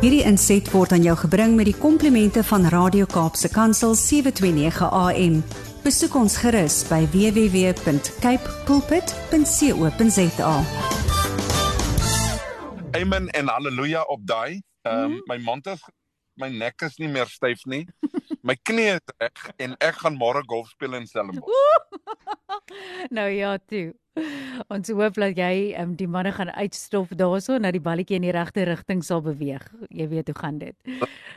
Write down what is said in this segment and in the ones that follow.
Hierdie inset word aan jou gebring met die komplimente van Radio Kaapse Kansel 729 AM. Besoek ons gerus by www.cape pulpit.co.za. Amen en haleluja op daai. Ehm um, my mond is my nek is nie meer styf nie. My knie is reg en ek gaan môre golf speel in Stellenbosch. nou ja, toe. Ons hoop dat jy um, die manne gaan uitstof daarso na die balletjie in die regte rigting sal beweeg. Jy weet hoe gaan dit.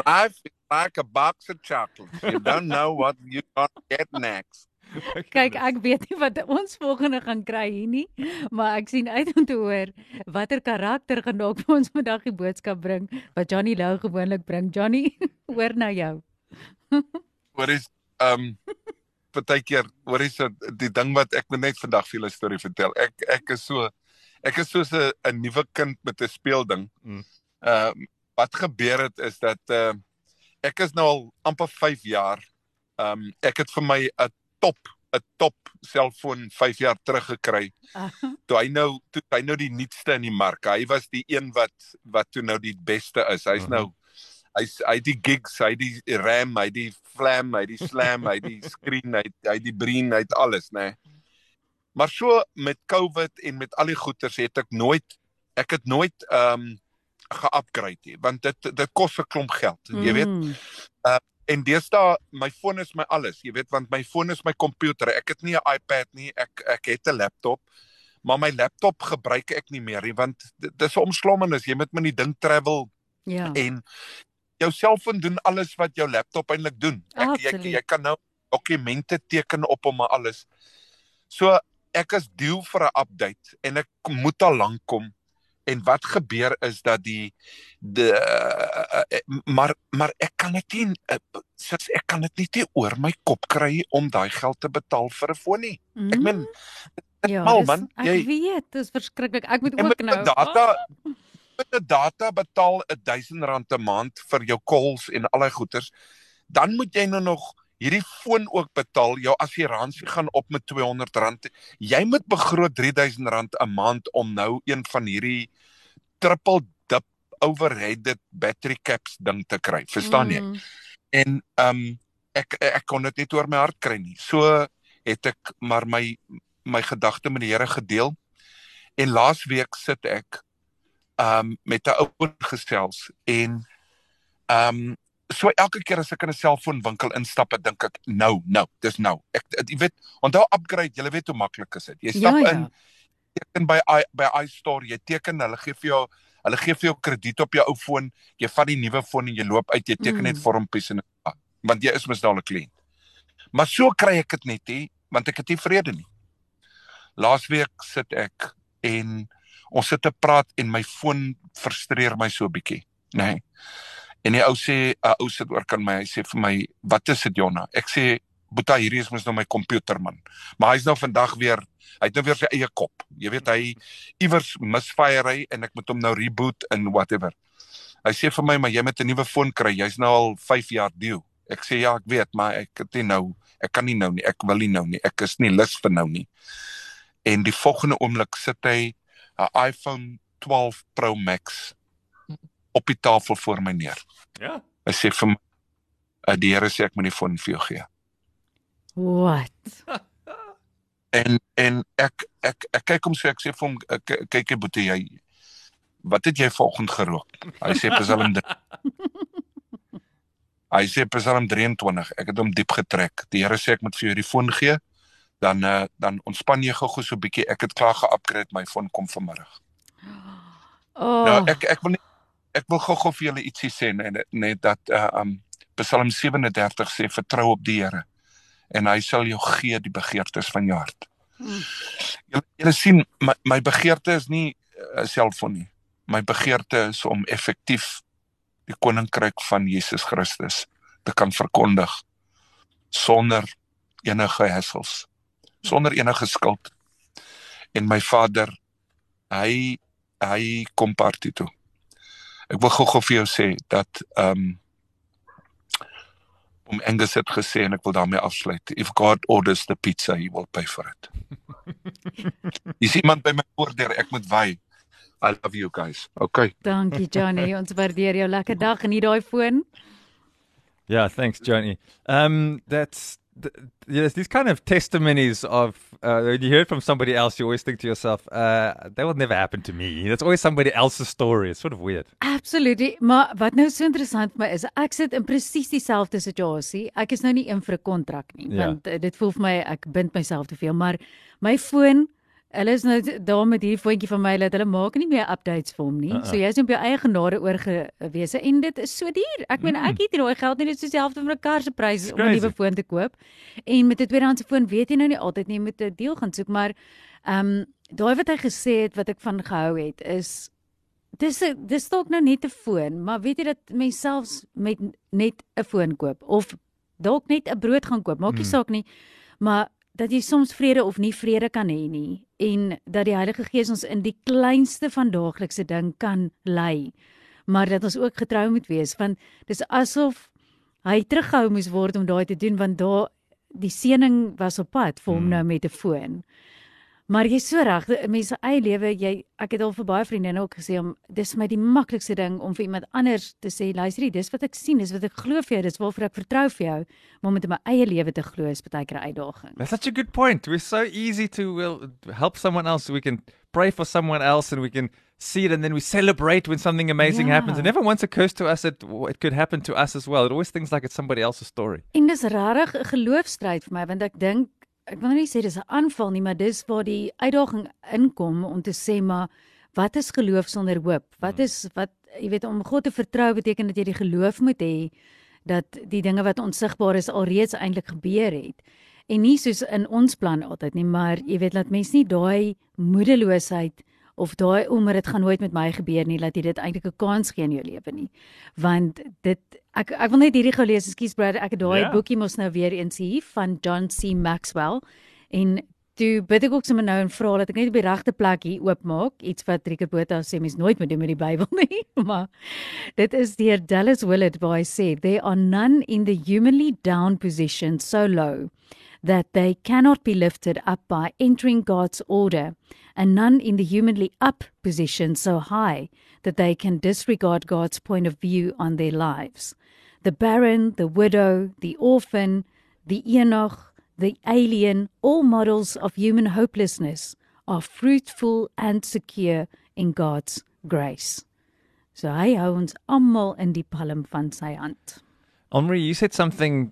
I feel like a box of chocolates. You don't know what you gonna get next. Kyk, ek weet nie wat ons volgende gaan kry hier nie, maar ek sien uit om te hoor watter karakter gaan dalk vir ons vandag die boodskap bring wat Johnny Lou gewoonlik bring. Johnny, hoor na jou. Wat is ehm um, partykeer hoor jy so die ding wat ek net vandag vir julle storie vertel. Ek ek is so ek is soos 'n 'n nuwe kind met 'n speelding. Mm. Ehm uh, wat gebeur het is dat uh ek is nou al amper 5 jaar. Ehm um, ek het vir my 'n top 'n top selfoon 5 jaar terug gekry. toe hy nou toe hy nou die nuutste in die mark. Hy was die een wat wat toe nou die beste is. Hy's uh -huh. nou hy hy die gigs, hy die RAM, hy die flam, hy die slam, hy die screen, hy hy die breen, hy het alles, nê. Nee. Maar so met COVID en met al die goeders het ek nooit ek het nooit ehm um, ge-upgrade nie, want dit dit kos 'n klomp geld, jy weet. Mm. Uh en deesdae my foon is my alles, jy weet, want my foon is my komputer. Ek het nie 'n iPad nie, ek ek het 'n laptop. Maar my laptop gebruik ek nie meer nie want dis 'n omslommenis. Jy moet met die ding travel. Ja. En jou selfoon doen alles wat jou laptop eintlik doen. Ek jy, jy kan nou dokumente teken op hom maar alles. So ek is due vir 'n update en ek moet al lank kom. En wat gebeur is dat die de uh, maar maar ek kan dit nie uh, ek kan dit nie oor my kop kry om daai geld te betaal vir 'n foon nie. Ek meen Ja, mal man, jy Ek weet, dit is verskriklik. Ek moet ook nou data oh 'n data betaal 'n R1000 'n maand vir jou calls en al daai goeders, dan moet jy nou nog hierdie foon ook betaal. Jou assuransie gaan op met R200. Jy moet begroot R3000 'n maand om nou een van hierdie triple dip overheaded battery caps ding te kry. Verstaan jy? Mm. En ehm um, ek ek kon dit net oor my hart kry nie. So het ek maar my my gedagte met die Here gedeel. En laasweek sit ek um met 'n ou gesels en um so elke keer as ek in 'n selfoonwinkel instap, dink ek nou, nou, dis nou. Ek jy weet, onthou upgrade, jy weet hoe maklik is dit. Jy stap ja, ja. in teken by by iStore, jy teken, hulle gee vir jou hulle gee vir jou krediet op jou ou foon, jy vat die nuwe foon en jy loop uit, jy teken mm. net vormpies en want jy is mos daal 'n kliënt. Maar so kry ek dit net nie, want ek het nie vrede nie. Laasweek sit ek en ons sit te praat en my foon frustreer my so bietjie, nê. Nee. En die ou sê, 'n ou sit oor kan my, hy sê vir my, "Wat is dit, Jonna?" Ek sê, "Boeta, hierdie is mos nou my komputer man." Maar hy's nou vandag weer, hy het nou weer sy eie kop. Jy weet hy iewers misfire hy en ek moet hom nou reboot en whatever. Hy sê vir my, "Maar jy moet 'n nuwe foon kry. Jy's nou al 5 jaar due." Ek sê, "Ja, ek weet, maar ek het nie nou, ek kan nie nou nie. Ek wil nie nou nie. Ek is nie lus vir nou nie." En die volgende oomblik sit hy 'n iPhone 12 Pro Max op die tafel voor my neer. Ja. Hy sê vir my, uh, "Die Here sê ek moet die foon vir jou gee." Wat? en en ek ek ek kyk hom so ek sê vir hom kyk jy boetie jy wat het jy vanoggend gerook? Hy sê Psalm 3. Hy sê Psalm 23. Ek het hom diep getrek. Die Here sê ek moet vir jou die foon gee dan uh, dan ontspan jy gou-gou so 'n bietjie. Ek het klaar ge-upgrade my foon kom vanmiddag. Oh. Nou ek ek wil nie, ek wil gou-gou vir julle ietsie sê net net dat uh um Psalm 37 sê vertrou op die Here en hy sal jou gee die begeertes van jou hart. Hmm. Julle julle sien my my begeerte is nie 'n uh, selfoon nie. My begeerte is om effektief die koninkryk van Jesus Christus te kan verkondig sonder enige hassles sonder enige skuld. En my vader, hy hy kom party toe. Ek wil gou-gou vir jou sê dat ehm um, om Angus het gesê en ek wil daarmee afsluit. If God orders the pizza, he will pay for it. Dis iemand by my oordeur, ek moet wy. I love you guys. Okay. Dankie Johnny. Ons waardeer jou lekker dag en hier daai foon. Yeah, thanks, Johnny. Um, that's th- yes, these kind of testimonies of uh, when you hear it from somebody else, you always think to yourself, uh, "That will never happen to me." That's always somebody else's story. It's sort of weird. Absolutely. Maar wat nou so interessant vir my is, ek sit in presies dieselfde situasie. Ek is nou nie in vir 'n kontrak nie, Ja. want uh, dit voel vir my ek bind myself te veel, maar my foon Hulle is nou daar met hierdie voetjie van my dat hulle maak nie meer updates vir hom nie. Uh -uh. So jy's op jou eie genade oorgewese en dit is so duur. Ek meen ek het nie daai geld nie, dit is so dieselfde van 'n kar se prys om 'n nuwe foon te koop. En met 'n tweedehandse foon weet jy nou nie altyd nie, jy moet 'n deal gaan soek, maar ehm um, daai wat hy gesê het wat ek van gehou het is Dis dis dalk nou net 'n foon, maar weet jy dat mens selfs met net 'n foon koop of dalk net 'n brood gaan koop, maak nie Hmm. saak nie, maar dat jy soms vrede of nie vrede kan hê nie en dat die Heilige Gees ons in die kleinste van daaglikse ding kan lei. Maar dat ons ook getrou moet wees want dis asof hy teruggehou moes word om daai te doen want daar die seëning was op pad vir hom Hmm. nou met 'n foon. Maar jy's so reg, mense eie lewe, jy ek het al vir baie vriendinne ook gesê om dis vir my die maklikste ding om vir iemand anders te sê, luister, dis wat ek sien, dis wat ek glo vir jou, dis waarvoor ek vertrou vir jou, maar om dit in my eie lewe te glo is baie keer 'n uitdaging. That's such a good point. We're so easy to well, help someone else. We can pray for someone else, and we can see it, and then we celebrate when something amazing Yeah. happens. And never once occurs to us that it could happen to us as well. It always thinks like it's somebody else's story. En dis regtig 'n geloofstryd vir my want ek dink ek wil nou nie sê dis 'n aanval nie, maar dis waar die uitdaging inkom om te sê maar wat is geloof sonder hoop? Wat is wat jy weet om God te vertrou beteken dat jy die geloof moet hê dat die dinge wat onsigbaar is alreeds eintlik gebeur het. En nie soos in ons plan altyd nie, maar jy weet laat mens nie daai moedeloosheid of daai omdat dit gaan nooit met my gebeur nie, laat jy dit eintlik 'n kans gee in jou lewe nie. Want dit ek ek wil net hierdie gou lees, ekskuus brother, ek het daai Ja. boekie mos nou weer eens hier van John C Maxwell en toe bid ek ook sommer nou en vra dat ek net op die regte plek hier oopmaak, iets wat Rieke Botha sê mens nooit moet doen met die Bybel nie, maar dit is deur Dallas Willard waar hy sê there are none in the humanly down position so low that they cannot be lifted up by entering God's order, and none in the humanly up position so high that they can disregard God's point of view on their lives. The barren, the widow, the orphan, the Enoch, the alien, all models of human hopelessness, are fruitful and secure in God's grace. So hy hou ons almal in die palm van sy hand. Omri, you said something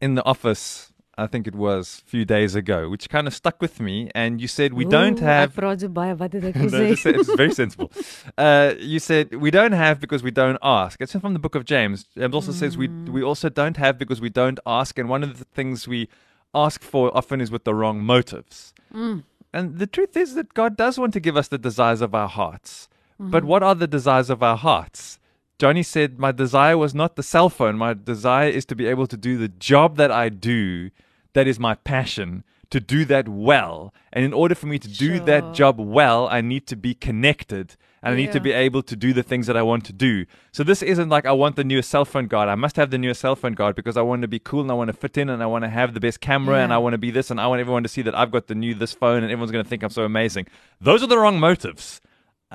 in the office, I think it was a few days ago, which kind of stuck with me. And you said, We don't have. Ek praat so baie wat het ek No, it's very sensible. Uh, you said we don't have because we don't ask. It's from the book of James. It also says we we also don't have because we don't ask. And one of the things we ask for often is with the wrong motives. And the truth is that God does want to give us the desires of our hearts. But what are the desires of our hearts? Johnny said, My desire was not the cell phone. My desire is to be able to do the job that I do, that is my passion, to do that well. And in order for me to do Sure. that job well, I need to be connected and I need to be able to do the things that I want to do. So this isn't like I want the newest cell phone guard. I must have the newest cell phone guard because I want to be cool and I want to fit in and I want to have the best camera and I want to be this and I want everyone to see that I've got the new this phone and everyone's going to think I'm so amazing. Those are the wrong motives.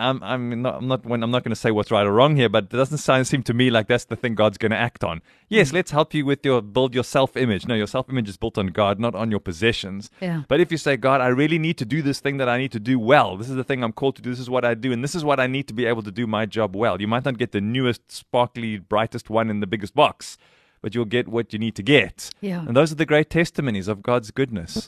Um, I'm not. I'm not. When I'm not going to say what's right or wrong here, but it doesn't sound, seem to me like that's the thing God's going to act on. Yes, let's help you with your build your self image. No, your self image is built on God, not on your possessions. Yeah. But if you say, God, I really need to do this thing that I need to do well. This is the thing I'm called to do. This is what I do, and this is what I need to be able to do my job well. You might not get the newest, sparkly, brightest one in the biggest box, but you'll get what you need to get. Yeah. And those are the great testimonies of God's goodness.